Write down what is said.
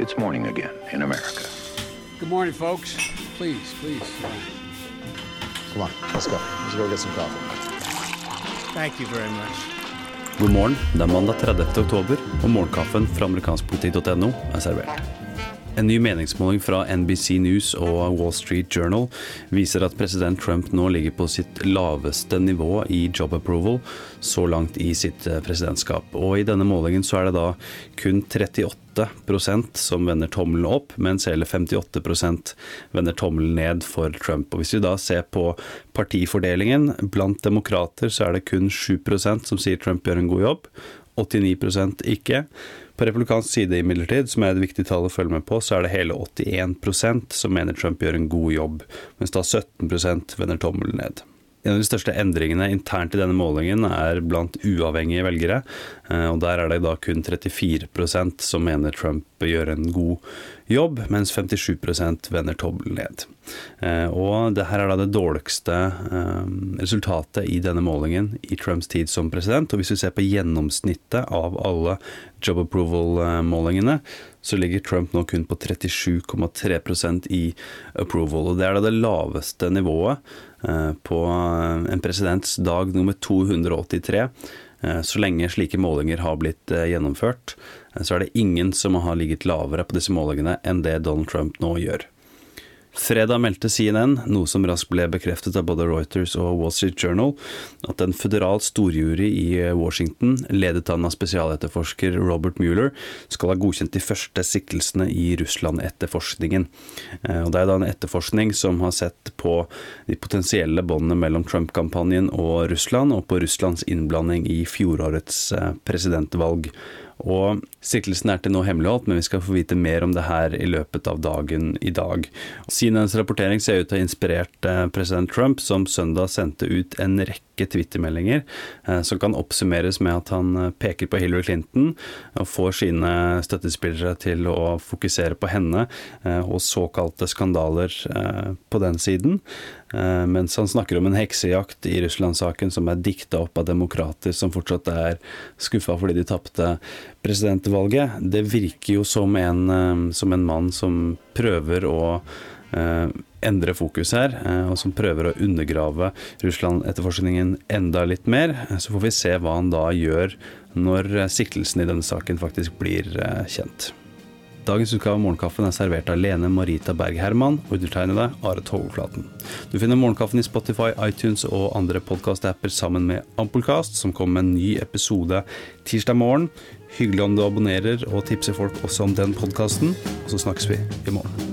It's morning again in America. Good morning, folks. Please, please. Come on, let's go. Let's go get some coffee. Thank you very much. God morgen. Det er mandag 30. oktober, og morgenkaffen fra amerikanskpoliti.no er servert. En ny meningsmåling fra NBC News og Wall Street Journal viser at president Trump nå ligger på sitt laveste nivå i job approval så langt i sitt eh, presidentskap. Og i denne målingen så er det da kun 38% som vender tommelen opp, mens hele 58% vender tommelen ned for Trump. Og Hvis vi da ser på partifordelingen, blant demokrater så er det kun 7% som sier Trump gjør en god jobb, 89% ikke. På republikansk side imidlertid, som er et viktig tall å følge med på, så er det hele 81% som mener Trump gjør en god jobb, mens da 17% vender tommelen ned. En av de største endringene internt i denne målingen er blant uavhengige velgere. Eh, og Der er det da kun 34% som mener Trump gjør en god jobb, mens 57 vender tommelen ned. Eh, og det her er da det dårligste eh, resultatet i denne målingen i Trumps tid som president. Og hvis vi ser på gjennomsnittet av alle job approval-målingene, så ligger Trump nå kun på 37,3% i approval. Og det er da det laveste nivået Eh, på en presidents dag nummer 283. Eh, så lenge slike målinger har blitt eh, gjennomført, så er det ingen som har ligget lavere på disse målingene enn det Donald Trump nå gjør. Fredag meldte CNN, noe som raskt ble bekreftet av både Reuters og Wall Street Journal, at en føderal storjury i Washington, ledet av spesialetterforsker Robert Mueller, skal ha godkjent de første siktelsene i Russland-etterforskningen. Eh, Det er da en etterforskning som har sett på de potensielle båndene mellom Trump-kampanjen og Russland, og på Russlands innblanding i fjorårets eh, presidentvalg. Og Siktelsen er til nå hemmeligholdt, men vi skal få vite mer om det her i løpet av dagen i dag. CNNs rapportering ser ut til å ha inspirert eh, president Trump, som søndag sendte ut en rekke twittermeldinger eh, som kan oppsummeres med at han eh, peker på Hillary Clinton og får sine støttespillere til å fokusere på henne og såkalte skandaler på den siden. Mens han snakker om en heksejakt i Russland-saken som er dikta opp av demokrater som fortsatt er skuffa fordi de tapte presidentvalget, det virker jo som en, eh, som en mann som prøver å eh, endre fokus her, eh, og som prøver å undergrave Russland-etterforskningen enda litt mer. Så får vi se hva han da gjør når siktelsen i denne saken faktisk blir kjent. Dagens utgave av Morgenkaffen er servert av Lene Marita Berg Herman undertegnede Are Toveflaten. Du finner Morgenkaffen i Spotify, iTunes og andre podkast-apper sammen med Ampelkast, som kommer med en ny episode tirsdag morgen. Hyggelig om du abonnerer og tipser folk også om den podkasten. Og så snakkes vi i morgen.